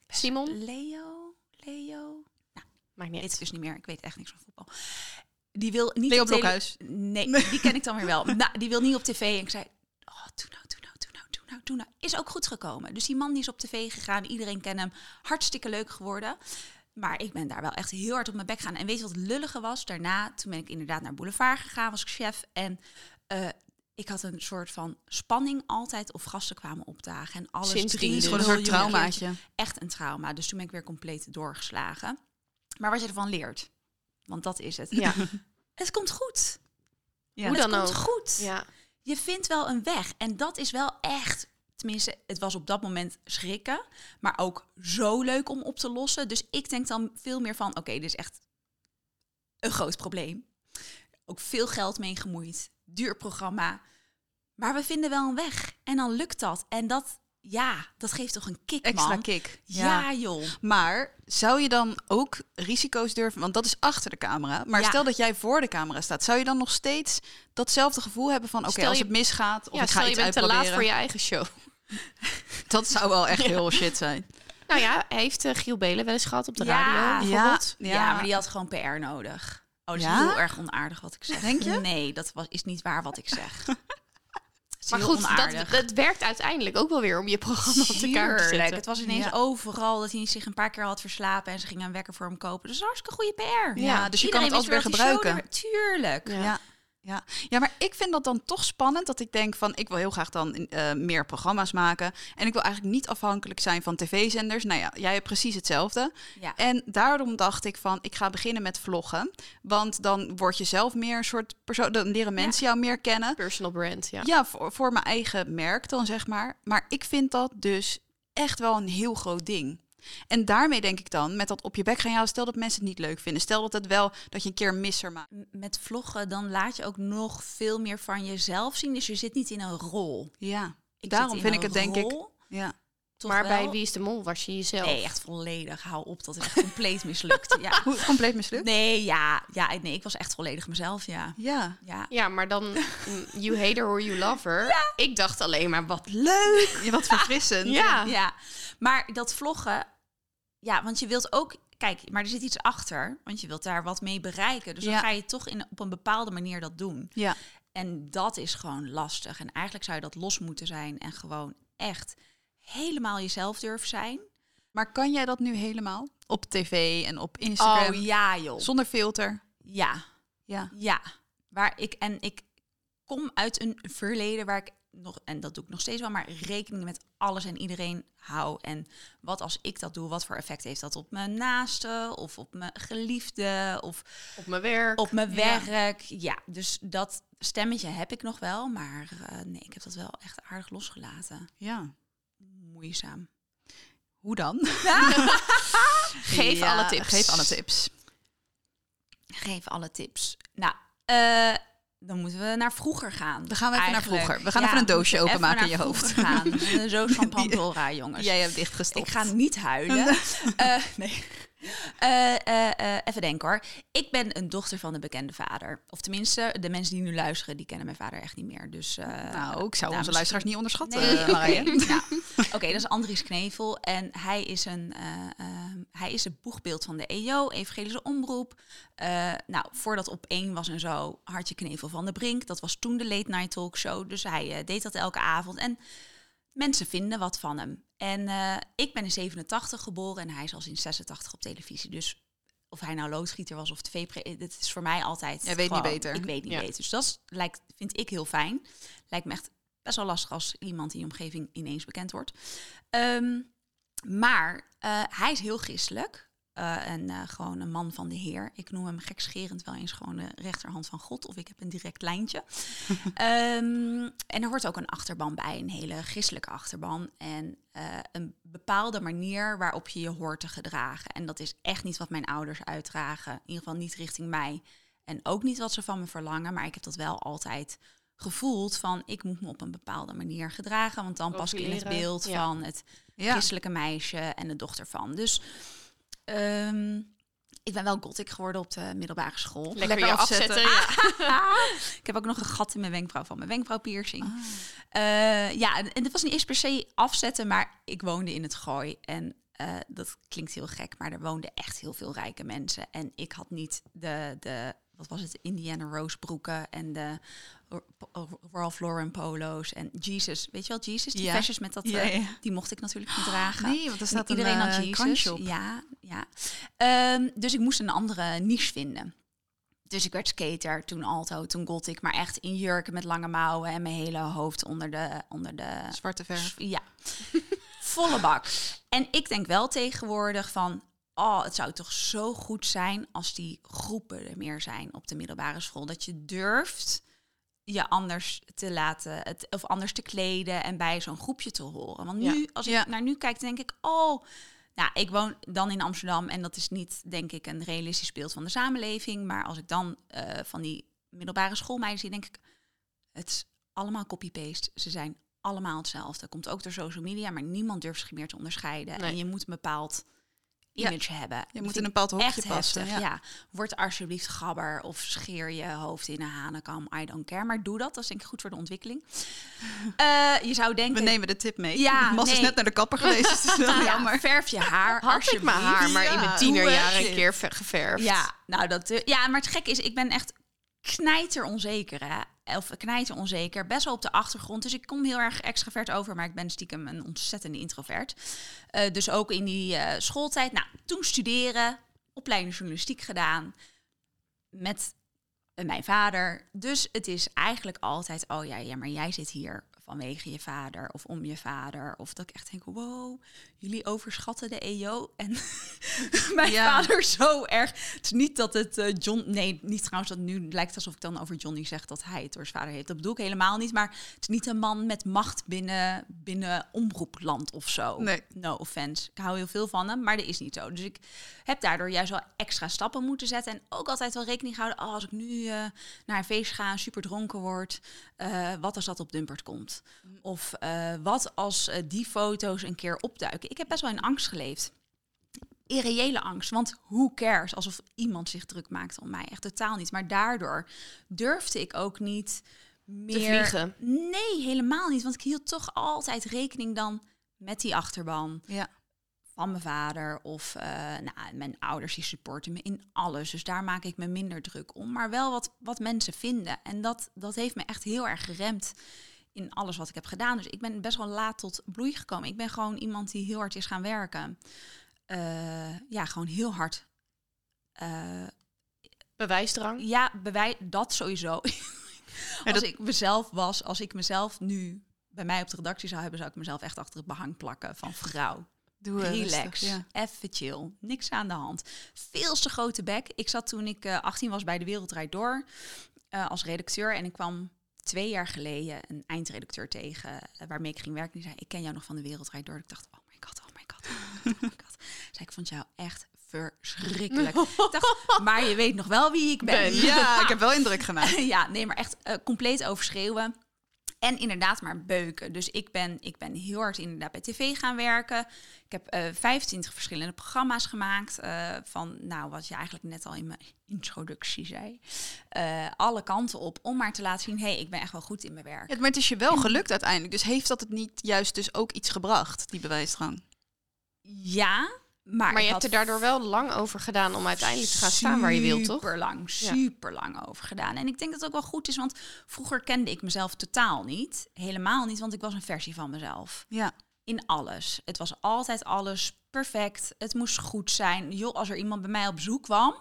Simon? Leo? Leo? Maakt Weet niet uit. dus niet meer. Ik weet echt niks van voetbal. Die wil niet Leo Blokhuis. Nee, die ken ik dan weer wel. Nou, die wil niet op tv. En ik zei, oh, doe nou, doe nou, doe nou, doe nou, doe nou. Is ook goed gekomen. Dus die man die is op tv gegaan. Iedereen kent hem. Hartstikke leuk geworden. Maar ik ben daar wel echt heel hard op mijn bek gegaan. En weet je wat het lullige was? Daarna, toen ben ik inderdaad naar Boulevard gegaan, was ik chef. En eh, ik had een soort van spanning altijd of gasten kwamen opdagen. En alles Sindsdien drie dus. Gewoon een soort traumaatje. Echt een trauma. Dus toen ben ik weer compleet doorgeslagen. Maar wat je ervan leert, want dat is het. Ja, Het komt goed. Ja. Hoe het dan komt ook. goed. ja. Je vindt wel een weg. En dat is wel echt, tenminste, het was op dat moment schrikken, maar ook zo leuk om op te lossen. Dus ik denk dan veel meer van, oké, dit is echt een groot probleem. Ook veel geld mee gemoeid, duur programma. Maar we vinden wel een weg. En dan lukt dat. En dat, ja, dat geeft toch een kick, Extra man. kick. Ja, joh. Maar zou je dan ook risico's durven? Want dat is achter de camera. Maar Ja. stel dat jij voor de camera staat, zou je dan nog steeds datzelfde gevoel hebben van: oké, als je- het misgaat of ja ik ga stel je bent te laat voor je eigen show. Dat zou wel echt heel shit zijn. Nou ja, heeft eh, Giel Belen wel eens gehad op de Ja. radio Ja, bijvoorbeeld? Ja. maar die had gewoon PR nodig. Oh, dat is Ja? heel erg onaardig wat ik zeg. Denk je? Nee, dat was, is niet waar wat ik zeg. Maar goed, dat, dat werkt uiteindelijk ook wel weer om je programma op de kaart te zetten. Het was ineens Ja. overal dat hij zich een paar keer had verslapen en ze gingen een wekker voor hem kopen. Dus hartstikke goede PR. Ja, dus je kan het altijd weer gebruiken. Tuurlijk. Ja. Ja. Ja. maar ik vind dat dan toch spannend dat ik denk van ik wil heel graag dan eh, meer programma's maken. En ik wil eigenlijk niet afhankelijk zijn van tv-zenders. Nou ja, jij hebt precies hetzelfde. Ja. En daarom dacht ik van ik ga beginnen met vloggen. Want dan word je zelf meer een soort persoon. Dan leren mensen jou meer kennen. Personal brand, ja. Ja, voor, voor mijn eigen merk dan zeg maar. Maar ik vind dat dus echt wel een heel groot ding. En daarmee denk ik dan, met dat op je bek gaan, ja, stel dat mensen het niet leuk vinden. Stel dat het wel, dat je een keer een misser maakt. Met vloggen dan laat je ook nog veel meer van jezelf zien. Dus je zit niet in een rol. Ja, Ik daarom vind ik het denk ik, ja. Toch maar bij. Wie is de Mol was je jezelf. Nee, echt volledig. Hou op, dat is echt compleet mislukt. Ja. Hoe, compleet mislukt? Nee, ja, ja, nee, ik was echt volledig mezelf, ja. Ja. Ja, Ja, maar dan you hate her or you love her. Ik dacht alleen maar, wat leuk. Ja, wat verfrissend. Ja. ja. Maar dat vloggen, ja, want je wilt ook, kijk, maar er zit iets achter, want je wilt daar wat mee bereiken. Dus dan ga je toch in, op een bepaalde manier dat doen. Ja. En dat is gewoon lastig. En eigenlijk zou je dat los moeten zijn en gewoon echt helemaal jezelf durven zijn. Maar kan jij dat nu helemaal? Op tv en op Instagram? Oh ja, joh. Zonder filter? Ja, Ja. ja. Waar ik, en ik kom uit een verleden waar ik nog, en dat doe ik nog steeds wel, maar rekening met alles en iedereen hou. En wat als ik dat doe, wat voor effect heeft dat op mijn naaste of op mijn geliefde of Op mijn werk. op mijn Ja. werk? Ja, dus dat stemmetje heb ik nog wel, maar eh, nee, ik heb dat wel echt aardig losgelaten. Ja. Moeizaam. Hoe dan? Geef Ja, alle tips. Geef alle tips. Geef alle tips. Nou, eh, dan moeten we naar vroeger gaan. Dan gaan we even naar vroeger. We gaan even een doosje openmaken in je hoofd. Gaan. Doos van Pandora, jongens. Jij hebt dichtgestopt. Ik ga niet huilen. Eh, nee. Eh, eh, eh, even denken hoor. Ik ben een dochter van een bekende vader. Of tenminste, de mensen die nu luisteren, die kennen mijn vader echt niet meer. Dus, Nou, ik zou onze luisteraars niet onderschatten, Nee, oké. Dat is Andries Knevel. En hij is een, hij is het boegbeeld van de EO, Evangelische Omroep. Nou, voordat op één was en zo, Hartje Knevel van de Brink. Dat was toen de late night talkshow. Dus hij deed dat elke avond. En mensen vinden wat van hem. En eh, ik ben in 87 geboren en hij is al sinds 86 op televisie. Dus of hij nou loodgieter was of tv dit is voor mij altijd Jij weet niet beter. Ik weet niet Ja. beter. Dus dat lijkt, vind ik heel fijn. Lijkt me echt best wel lastig als iemand in je omgeving ineens bekend wordt. Ehm, maar eh, hij is heel christelijk. Eh, en eh, gewoon een man van de Heer. Ik noem hem gekscherend wel eens gewoon de rechterhand van God. Of ik heb een direct lijntje. Ehm, en er hoort ook een achterban bij, een hele christelijke achterban. En eh, een bepaalde manier waarop je je hoort te gedragen. En dat is echt niet wat mijn ouders uitdragen. In ieder geval niet richting mij. En ook niet wat ze van me verlangen. Maar ik heb dat wel altijd gevoeld van ik moet me op een bepaalde manier gedragen. Want dan pas ik in het beeld ja. van het Ja. christelijke meisje en de dochter van. Dus ehm, ik ben wel gothic geworden op de middelbare school. Lekker, Lekker je afzetten. afzetten. ja. ik heb ook nog een gat in mijn wenkbrauw van mijn wenkbrauwpiercing. Eh, ja, en, en het was niet eens per se afzetten, maar ik woonde in het Gooi. En eh, dat klinkt heel gek, maar er woonden echt heel veel rijke mensen. En ik had niet de, de wat was het, Indiana Rose broeken en de Ralph Lauren polo's en Jesus. Weet je wel, Jesus? Die Ja. versjes met dat, Ja, eh, ja. die mocht ik natuurlijk niet dragen. Nee, want er staat iedereen een had eh, Jesus. op. Ja, ja. Ehm, dus ik moest een andere niche vinden. Dus ik werd skater, toen alto, toen gothic, maar echt in jurken met lange mouwen en mijn hele hoofd onder de, onder de Zwarte verf. ja, volle bak. En ik denk wel tegenwoordig van, oh, het zou toch zo goed zijn als die groepen er meer zijn op de middelbare school. Dat je durft je anders te laten, het, of anders te kleden en bij zo'n groepje te horen. Want Ja. nu, als ik Ja. naar nu kijk, denk ik, oh, nou, ik woon dan in Amsterdam en dat is niet, denk ik, een realistisch beeld van de samenleving. Maar als ik dan eh, van die middelbare schoolmeiden zie, denk ik, het is allemaal copy-paste. Ze zijn allemaal hetzelfde. Komt ook door social media, maar niemand durft zich meer te onderscheiden. Nee. En je moet een bepaald image hebben. Je Dat moet in een ik bepaald hokje echt passen. heftig, ja. ja. Word alsjeblieft gabber of scheer je hoofd in een hanenkam. I don't care. Maar doe dat. Dat is denk ik goed voor de ontwikkeling. Eh, je zou We denken... nemen de tip mee. Ja, Mas is net naar de kapper geweest. Dus dat is wel Ja, jammer. verf je haar Had ik mijn haar maar in mijn tienerjaren een keer ver- geverfd. Ja, nou dat, eh, ja, maar het gekke is, ik ben echt knijter onzeker, hè? Of knijter onzeker, best wel op de achtergrond. Dus ik kom heel erg extravert over, maar ik ben stiekem een ontzettende introvert. Eh, dus ook in die eh, schooltijd. Nou, toen studeren, opleiding journalistiek gedaan met eh, mijn vader. Dus het is eigenlijk altijd, oh ja, ja, maar jij zit hier vanwege je vader of om je vader. Of dat ik echt denk, wow, jullie overschatten de EO. En mijn Ja. vader zo erg. Het is niet dat het eh, John... Nee, niet trouwens dat nu lijkt alsof ik dan over Johnny zeg dat hij het door zijn vader heeft. Dat bedoel ik helemaal niet. Maar het is niet een man met macht binnen, binnen omroepland of zo. Nee. No offense. Ik hou heel veel van hem, maar dat is niet zo. Dus ik heb daardoor juist wel extra stappen moeten zetten. En ook altijd wel rekening gehouden. Oh, als ik nu eh, naar een feest ga super dronken word. eh, wat als dat op Dumpert komt? Of eh, wat als die foto's een keer opduiken? Ik heb best wel in angst geleefd. Irreële angst, want who cares? Alsof iemand zich druk maakt om mij. Echt totaal niet. Maar daardoor durfde ik ook niet meer... vliegen. Nee, helemaal niet. Want ik hield toch altijd rekening dan met die achterban Ja. van mijn vader of eh, nou, mijn ouders die supporten me in alles. Dus daar maak ik me minder druk om. Maar wel wat, wat mensen vinden. En dat, dat heeft me echt heel erg geremd in alles wat ik heb gedaan. Dus ik ben best wel laat tot bloei gekomen. Ik ben gewoon iemand die heel hard is gaan werken. Eh, ja, gewoon heel hard. Eh, Bewijsdrang. ja, bewijs dat sowieso. Ja, als dat- ik mezelf was, als ik mezelf nu bij mij op de redactie zou hebben, zou ik mezelf echt achter het behang plakken van vrouw. Doe Relax, rustig, ja. even chill, niks aan de hand. Veel te grote bek. Ik zat toen ik eh 18 was bij De Wereld Draait Door als redacteur en ik kwam twee jaar geleden een eindredacteur tegen eh, waarmee ik ging werken. Die zei, ik ken jou nog van De Wereld Draait Door. Ik dacht, oh my god, oh my god, oh my god, oh my god. Zei, ik vond jou echt verschrikkelijk. ik dacht, maar je weet nog wel wie ik ben. Ben. Ja, ik heb wel indruk gemaakt. ja, nee, maar echt eh, compleet overschreeuwen. En inderdaad maar beuken. Dus ik ben, ik ben heel hard inderdaad bij tv gaan werken. Ik heb eh 25 verschillende programma's gemaakt. eh, van, nou, wat je eigenlijk net al in mijn introductie zei. Eh, alle kanten op. Om maar te laten zien, hé, hey, ik ben echt wel goed in mijn werk. Ja, maar het is je wel gelukt uiteindelijk. Dus heeft dat het niet juist dus ook iets gebracht, die bewijsdrang? Ja, maar, Maar je hebt er daardoor wel lang over gedaan om uiteindelijk te gaan staan waar je wilt, toch? Super lang, super lang over gedaan. En ik denk dat het ook wel goed is, want vroeger kende ik mezelf totaal niet. Helemaal niet, want ik was een versie van mezelf. Ja. in alles. Het was altijd alles perfect. Het moest goed zijn. Joh, als er iemand bij mij op bezoek kwam,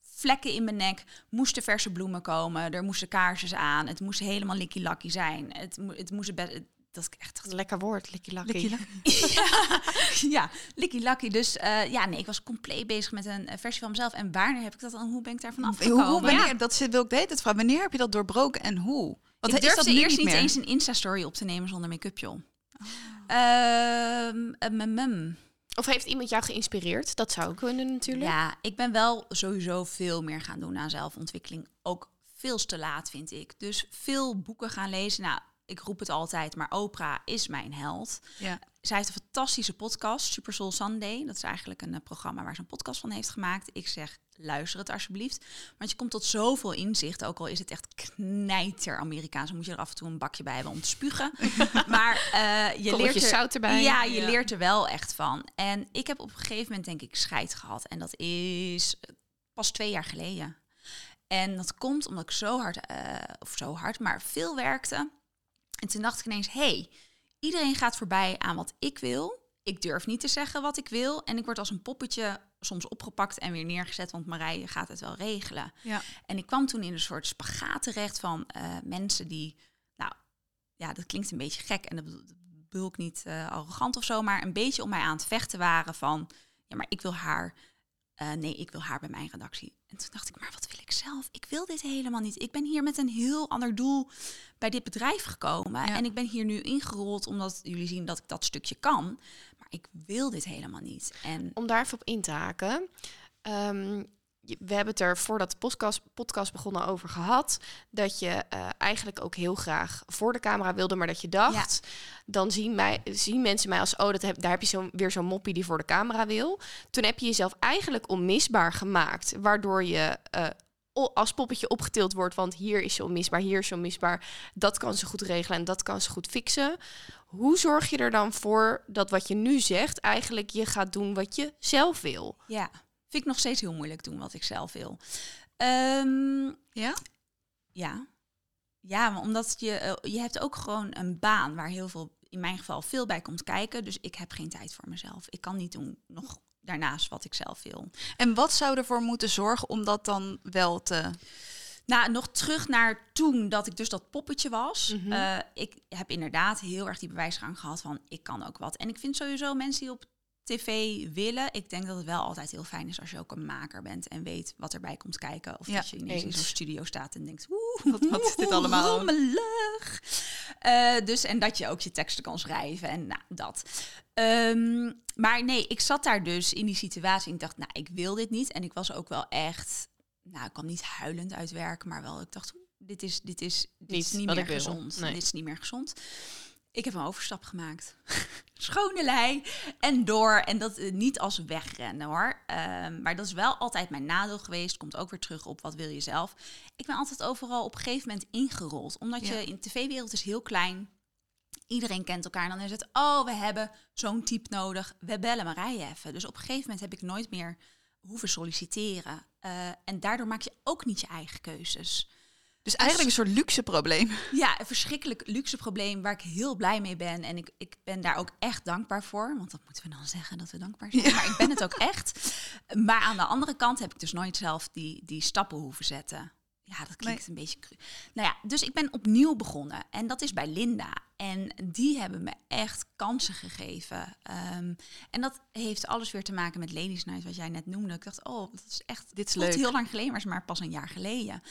vlekken in mijn nek, moesten verse bloemen komen, er moesten kaarsjes aan, het moest helemaal likkie lakkie zijn. Het, mo- het moest best. Dat ik echt dacht, Lekker woord, likkie lakkie. Likkie lak- ja, ja, likkie lakkie. Dus eh, ja, nee, ik was compleet bezig met een eh, versie van mezelf. En wanneer heb ik dat dan? Hoe ben ik daarvan afgekomen? hoe, wanneer, dat zit, wil ik de hele tijd vragen. Wanneer heb je dat doorbroken en hoe? Want ik is dat durfde eerst niet meer? eens een Insta-story op te nemen zonder make-up, joh. Oh. Ehm, em, em, em. Of heeft iemand jou geïnspireerd? Dat zou kunnen natuurlijk. Ja, ik ben wel sowieso veel meer gaan doen aan zelfontwikkeling. Ook veel te laat, vind ik. Dus veel boeken gaan lezen. Nou, ik roep het altijd, maar Oprah is mijn held. Ja. Zij heeft een fantastische podcast, Super Soul Sunday. Dat is eigenlijk een eh, programma waar ze een podcast van heeft gemaakt. Ik zeg, luister het alsjeblieft. Want je komt tot zoveel inzicht, ook al is het echt knijter Amerikaans. Dan moet je er af en toe een bakje bij hebben om te spugen. maar eh, je leert er, zout erbij. Ja, je Ja. leert er wel echt van. En ik heb op een gegeven moment denk ik scheid gehad. En dat is pas twee jaar geleden. En dat komt omdat ik zo hard, eh, of zo hard, maar veel werkte. En toen dacht ik ineens, hey, iedereen gaat voorbij aan wat ik wil. Ik durf niet te zeggen wat ik wil. En ik word als een poppetje soms opgepakt en weer neergezet, want Marije gaat het wel regelen. Ja. En ik kwam toen in een soort spagaat terecht van eh, mensen die, nou ja, dat klinkt een beetje gek en dat bedoel, ik niet eh, arrogant of zo, maar een beetje om mij aan het vechten waren van, ja, maar ik wil haar, eh, nee, ik wil haar bij mijn redactie. En toen dacht ik, maar wat wil ik zelf? Ik wil dit helemaal niet. Ik ben hier met een heel ander doel bij dit bedrijf gekomen. Ja. En ik ben hier nu ingerold omdat jullie zien dat ik dat stukje kan. Maar ik wil dit helemaal niet. En Om daar even op in te haken. Ehm, we hebben het er voordat de podcast, podcast begonnen over gehad. Dat je eh, eigenlijk ook heel graag voor de camera wilde, maar dat je dacht. Dan zien, mij, zien mensen mij als, oh, dat heb, daar heb je zo, weer zo'n moppie die voor de camera wil. Toen heb je jezelf eigenlijk onmisbaar gemaakt. Waardoor je eh, als poppetje opgetild wordt. Want hier is ze onmisbaar, hier is ze onmisbaar. Dat kan ze goed regelen en dat kan ze goed fixen. Hoe zorg je er dan voor dat wat je nu zegt, eigenlijk je gaat doen wat je zelf wil? Ja, vind ik nog steeds heel moeilijk doen wat ik zelf wil. Ehm, Ja? ja. Ja, maar omdat je, eh, je hebt ook gewoon een baan waar heel veel, in mijn geval, veel bij komt kijken. Dus ik heb geen tijd voor mezelf. Ik kan niet doen nog daarnaast wat ik zelf wil. En wat zou ervoor moeten zorgen om dat dan wel te... Nou, nog terug naar toen dat ik dus dat poppetje was. Mhm. Eh, ik heb inderdaad heel erg die bewijsgang gehad van ik kan ook wat. En ik vind sowieso mensen die op tv willen, ik denk dat het wel altijd heel fijn is als je ook een maker bent en weet wat erbij komt kijken. Of Ja, dat je ineens in zo'n studio staat en denkt, Wat- wat is dit allemaal? rommelig. Eh, dus en dat je ook je teksten kan schrijven en nou, dat. Ehm, maar nee, ik zat daar dus in die situatie en ik dacht, nou, ik wil dit niet. En ik was ook wel echt, nou, ik kwam niet huilend uit werk, maar wel, ik dacht, dit is, dit is, dit Niet is niet meer gezond. Nee. Dit is niet meer gezond. Ik heb een overstap gemaakt. Schone lei en door. En dat eh, niet als wegrennen hoor. Ehm, maar dat is wel altijd mijn nadeel geweest. Komt ook weer terug op wat wil je zelf. Ik ben altijd overal op een gegeven moment ingerold. Omdat Ja. je in de tv-wereld is heel klein. Iedereen kent elkaar. En dan is het, oh, we hebben zo'n type nodig. We bellen Marije even. Dus op een gegeven moment heb ik nooit meer hoeven solliciteren. Eh, en daardoor maak je ook niet je eigen keuzes. Dus eigenlijk een soort luxe probleem. Ja, een verschrikkelijk luxe probleem waar ik heel blij mee ben. En ik, ik ben daar ook echt dankbaar voor. Want dat moeten we dan zeggen dat we dankbaar zijn. Maar ik ben het ook echt. Maar aan de andere kant heb ik dus nooit zelf die, die stappen hoeven zetten. Ja, dat klinkt een beetje cru. Nou ja, dus ik ben opnieuw begonnen. En dat is bij Linda. En die hebben me echt kansen gegeven. Ehm, en dat heeft alles weer te maken met Ladies Night, wat jij net noemde. Ik dacht, oh, dat is echt Dit is leuk. heel lang geleden, maar is maar pas een jaar geleden.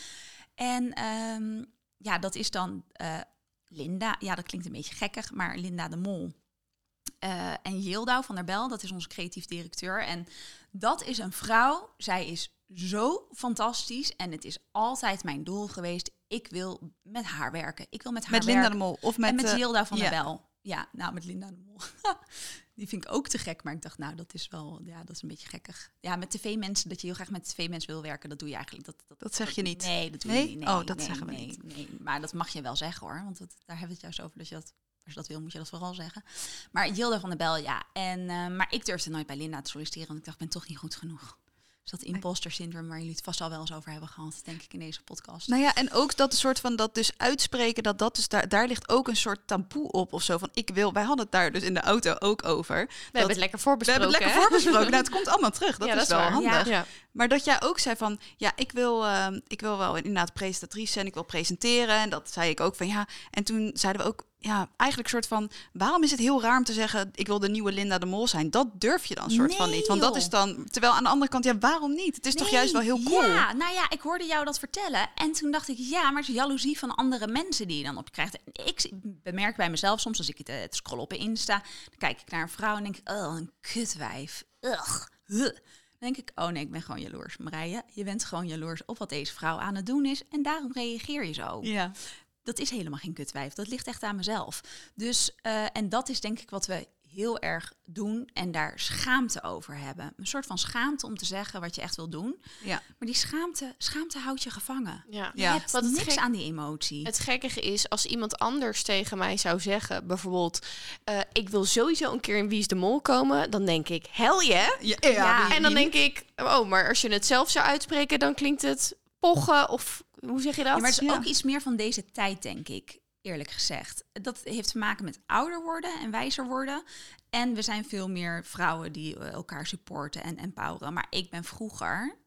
En ehm, ja, dat is dan eh, Linda. Ja, dat klinkt een beetje gekkig, maar Linda de Mol. Eh, en Yildau van der Bel, dat is onze creatief directeur. En dat is een vrouw. Zij is zo fantastisch. En het is altijd mijn doel geweest. Ik wil met haar werken. Ik wil met haar Met Linda de Mol. Of met, en met eh, van ja. der Bel. Ja, nou, met Linda de Mol. Die vind ik ook te gek. Maar ik dacht, nou, dat is wel, ja, dat is een beetje gekkig. Ja, met tv-mensen, dat je heel graag met tv-mensen wil werken, dat doe je eigenlijk. Dat, dat, Dat zeg je niet. Nee, dat doe Nee? je niet. Nee, Oh, dat nee, zeggen we niet. Nee, maar dat mag je wel zeggen hoor. Want dat, daar hebben we het juist over. Dat je dat, als je dat wil, moet je dat vooral zeggen. Maar Jilda van der Bel, ja. En, eh, maar ik durfde nooit bij Linda te solliciteren. Want ik dacht, ik ben toch niet goed genoeg. Dus dat imposter syndroom waar jullie het vast al wel eens over hebben gehad, denk ik, in deze podcast. Nou ja, en ook dat een soort van dat dus uitspreken, dat dat dus daar, daar ligt ook een soort taboe op of zo. Van ik wil, wij hadden het daar dus in de auto ook over. We hebben het lekker We voorbesproken. hebben het lekker voorbesproken. Nou, het komt allemaal terug. Dat Ja, is dat is wel waar. handig. Ja. Maar dat jij ook zei van, ja, ik wil, ehm, ik wil wel inderdaad presentatrice en ik wil presenteren. En dat zei ik ook van, ja. En toen zeiden we ook, ja, eigenlijk soort van, waarom is het heel raar om te zeggen, ik wil de nieuwe Linda de Mol zijn? Dat durf je dan soort van niet. Want dat is dan, terwijl aan de andere kant, ja, waarom niet? Het is toch juist wel heel cool? Ja, nou ja, ik hoorde jou dat vertellen. En toen dacht ik, ja, maar het is jaloezie van andere mensen die je dan op je krijgt. Ik bemerk bij mezelf soms, als ik het, eh, het scroll op Insta, dan kijk ik naar een vrouw en denk ik, oh, een kutwijf. Ugh. Huh. Dan denk ik, oh nee, ik ben gewoon jaloers. Marije, je bent gewoon jaloers op wat deze vrouw aan het doen is. En daarom reageer je zo. Ja. Dat is helemaal geen kutwijf. Dat ligt echt aan mezelf. Dus, eh, en dat is denk ik wat we heel erg doen en daar schaamte over hebben. Een soort van schaamte om te zeggen wat je echt wil doen. Ja. Maar die schaamte, schaamte houdt je gevangen. Ja. Je Ja. hebt het niks gek- aan die emotie. Het gekkige is, als iemand anders tegen mij zou zeggen, bijvoorbeeld, eh, ik wil sowieso een keer in Wie is de Mol komen, dan denk ik, hell yeah. Ja, Ja, en dan denk ik, oh, maar als je het zelf zou uitspreken, dan klinkt het pochen of hoe zeg je dat? Ja, maar het is Ja. ook iets meer van deze tijd, denk ik. Eerlijk gezegd. Dat heeft te maken met ouder worden en wijzer worden. En we zijn veel meer vrouwen die eh, elkaar supporten en empoweren. Maar ik ben vroeger,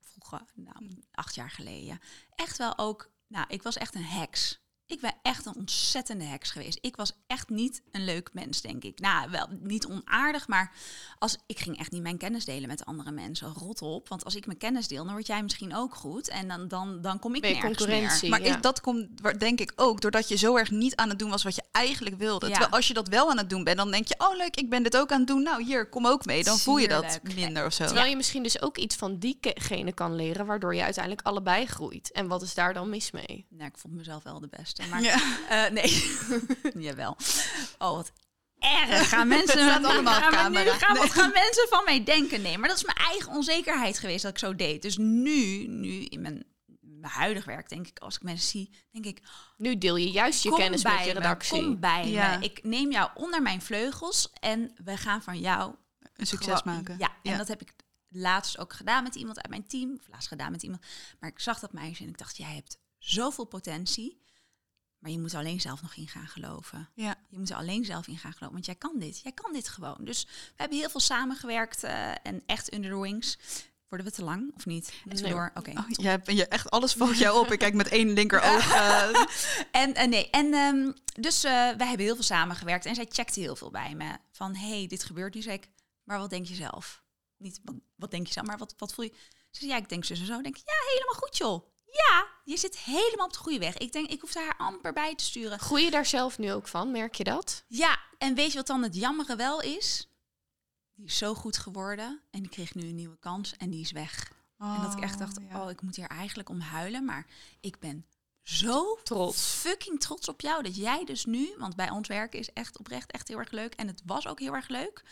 vroeger, nou, acht jaar geleden, echt wel ook. Nou, ik was echt een heks. Ik ben echt een ontzettende heks geweest. Ik was echt niet een leuk mens, denk ik. Nou, wel niet onaardig, maar als, ik ging echt niet mijn kennis delen met andere mensen. Rot op, want als ik mijn kennis deel, dan word jij misschien ook goed. En dan, dan, dan kom ik Ben nergens concurrentie. meer. Maar Ja. is, dat komt denk ik ook doordat je zo erg niet aan het doen was wat je eigenlijk wilde. Ja. Terwijl als je dat wel aan het doen bent, dan denk je, oh leuk, ik ben dit ook aan het doen. Nou hier, kom ook mee. Dan voel je dat minder of zo. Terwijl je misschien dus ook iets van diegene kan leren, waardoor je uiteindelijk allebei groeit. En wat is daar dan mis mee? Nou, ik vond mezelf wel de beste. Maar Ja. eh, nee, jawel. Oh, wat erg. Gaan mensen, gaan, maar nu gaan, Nee. gaan mensen van mij denken? Nee, maar dat is mijn eigen onzekerheid geweest dat ik zo deed. Dus nu, nu in mijn, mijn huidig werk, denk ik, als ik mensen zie, denk ik, Nu deel je juist je kennis bij met je me, redactie. kom bij Ja. me. Ik neem jou onder mijn vleugels en we gaan van jou Een succes gewoon- maken. Ja, en Ja. dat heb ik laatst ook gedaan met iemand uit mijn team. Of laatst gedaan met iemand. Maar ik zag dat meisje en ik dacht, jij hebt zoveel potentie. Maar je moet er alleen zelf nog in gaan geloven. Ja. Je moet er alleen zelf in gaan geloven, want jij kan dit. Jij kan dit gewoon. Dus we hebben heel veel samengewerkt eh, en echt under the wings. Worden we te lang of niet? Nee. door? Oké. Oh, je je, echt alles valt jou op. Ik kijk met één linkeroog. eh, En eh, nee, en ehm, dus wij hebben heel veel samengewerkt en zij checkte heel veel bij me. Van, hey, dit gebeurt nu. Zei ik, maar wat denk je zelf? Niet, wat, wat denk je zelf, maar wat, wat voel je? Ze zei, ja, ik denk zo en zo. Ik denk, ja, helemaal goed, joh. Ja, je zit helemaal op de goede weg. Ik denk, ik hoefde haar amper bij te sturen. Groei je daar zelf nu ook van? Merk je dat? Ja, en weet je wat dan het jammere wel is? Die is zo goed geworden en die kreeg nu een nieuwe kans en die is weg. en dat ik echt dacht, ja. oh, ik moet hier eigenlijk om huilen. Maar ik ben zo Trots. fucking trots op jou dat jij dus nu, want bij ons werken is echt oprecht echt heel erg leuk en het was ook heel erg leuk.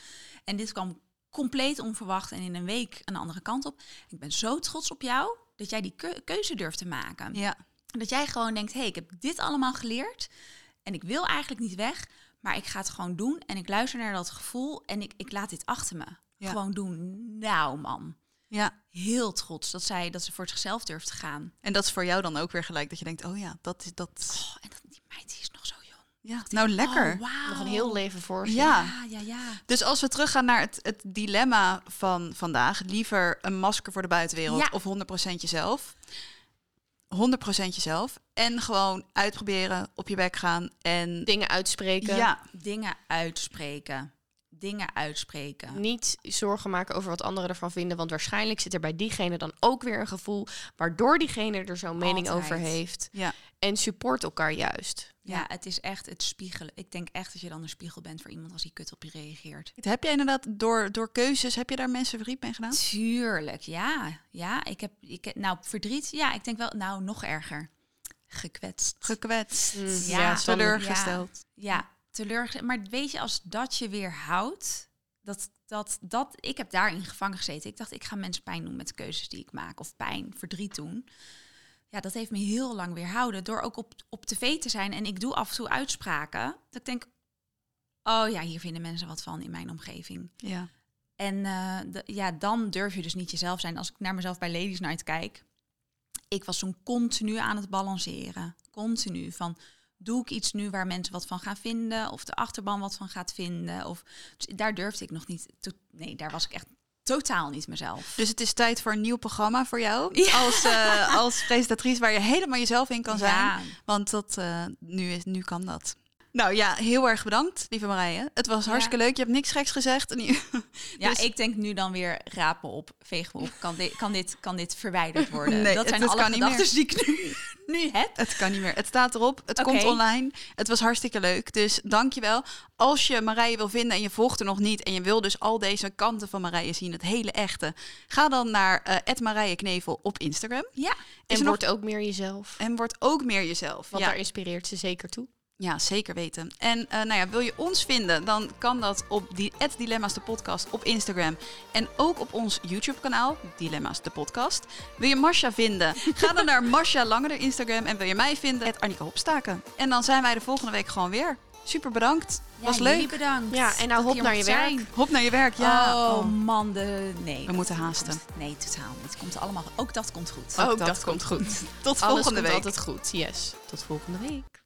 En dit kwam compleet onverwacht en in een week een andere kant op. Ik ben zo trots op jou dat jij die keu- keuze durft te maken. Ja. Dat jij gewoon denkt, hé, hey, ik heb dit allemaal geleerd en ik wil eigenlijk niet weg, maar ik ga het gewoon doen en ik luister naar dat gevoel en ik, ik laat dit achter me. Ja. Gewoon doen. Nou, man. ja. Heel trots dat zij dat ze voor zichzelf durft te gaan. En dat is voor jou dan ook weer gelijk dat je denkt, oh ja, dat is dat. Oh, en dat, die meid die is nog zo jong. Ja, nou lekker. Oh. Nog een heel leven voor zich. Ja. Ja, ja, ja. Dus als we teruggaan naar het, het dilemma van vandaag, liever een masker voor de buitenwereld Ja. of 100% jezelf. 100% jezelf. En gewoon uitproberen, op je bek gaan. En Dingen uitspreken. ja, Dingen uitspreken. Dingen uitspreken. Niet zorgen maken over wat anderen ervan vinden. Want waarschijnlijk zit er bij diegene dan ook weer een gevoel... waardoor diegene er zo'n mening over heeft. ja. En support elkaar juist. Ja, het is echt het spiegelen. Ik denk echt dat je dan een spiegel bent voor iemand als die kut op je reageert. Heb jij inderdaad door, door keuzes, heb je daar mensen verdriet mee gedaan? Tuurlijk, ja. Ja, ik heb, ik heb, nou, verdriet, ja, ik denk wel, nou, nog erger. Gekwetst. Gekwetst, Mm, Ja, teleurgesteld. Ja, teleurgesteld. Maar weet je, als dat je weer houdt, dat, dat, dat, ik heb daarin gevangen gezeten. Ik dacht, ik ga mensen pijn doen met de keuzes die ik maak. Of pijn, verdriet doen. Ja, dat heeft me heel lang weerhouden. Door ook op, op tv te zijn. En ik doe af en toe uitspraken. Dat ik denk, oh ja, hier vinden mensen wat van in mijn omgeving. Ja. En eh, de- ja, dan durf je dus niet jezelf zijn. Als ik naar mezelf bij Ladies Night kijk, ik was toen continu aan het balanceren. Continu van, doe ik iets nu waar mensen wat van gaan vinden? Of de achterban wat van gaat vinden? Of, dus daar durfde ik nog niet. nee, daar was ik echt totaal niet mezelf. Dus het is tijd voor een nieuw programma voor jou. Ja. Als, eh, als presentatrice waar je helemaal jezelf in kan zijn. Ja, Want dat, eh, nu, is, nu kan dat. Nou ja, heel erg bedankt, lieve Marije. Het was hartstikke leuk. Je hebt niks geks gezegd. En je- ja Dus- ik denk nu dan weer, raap me op, veeg me op. Kan dit, kan dit, kan dit verwijderd worden? Nee, dat het- zijn het alle kan niet gedachten die ik nu, nu heb. Het kan niet meer. Het staat erop. Het komt online. Het was hartstikke leuk. Dus dankjewel. Als je Marije wil vinden en je volgt er nog niet... en je wil dus al deze kanten van Marije zien, het hele echte... ga dan naar eh Marije Knevel op Instagram. Ja, Is En nog- word ook meer jezelf. En word ook meer jezelf. Want ja. daar inspireert ze zeker toe. Ja, zeker weten. En eh, nou ja, wil je ons vinden, dan kan dat op die Dilemma's de podcast op Instagram. En ook op ons YouTube kanaal, Dilemma's de podcast. Wil je Masha vinden, ga dan naar Masha Langere Instagram. En wil je mij vinden, het Annika Hopstaken. En dan zijn wij de volgende week gewoon weer. Super bedankt. Was Ja, leuk. bedankt. Ja, en nou hop naar je werk. zijn. Hop naar je werk. Ja. Oh, Oh. man, de... nee. We moeten haasten. Nee, totaal niet. Komt allemaal... Ook dat komt goed. Ook dat dat komt goed. Tot Alles volgende komt week. altijd goed. Yes. Tot volgende week.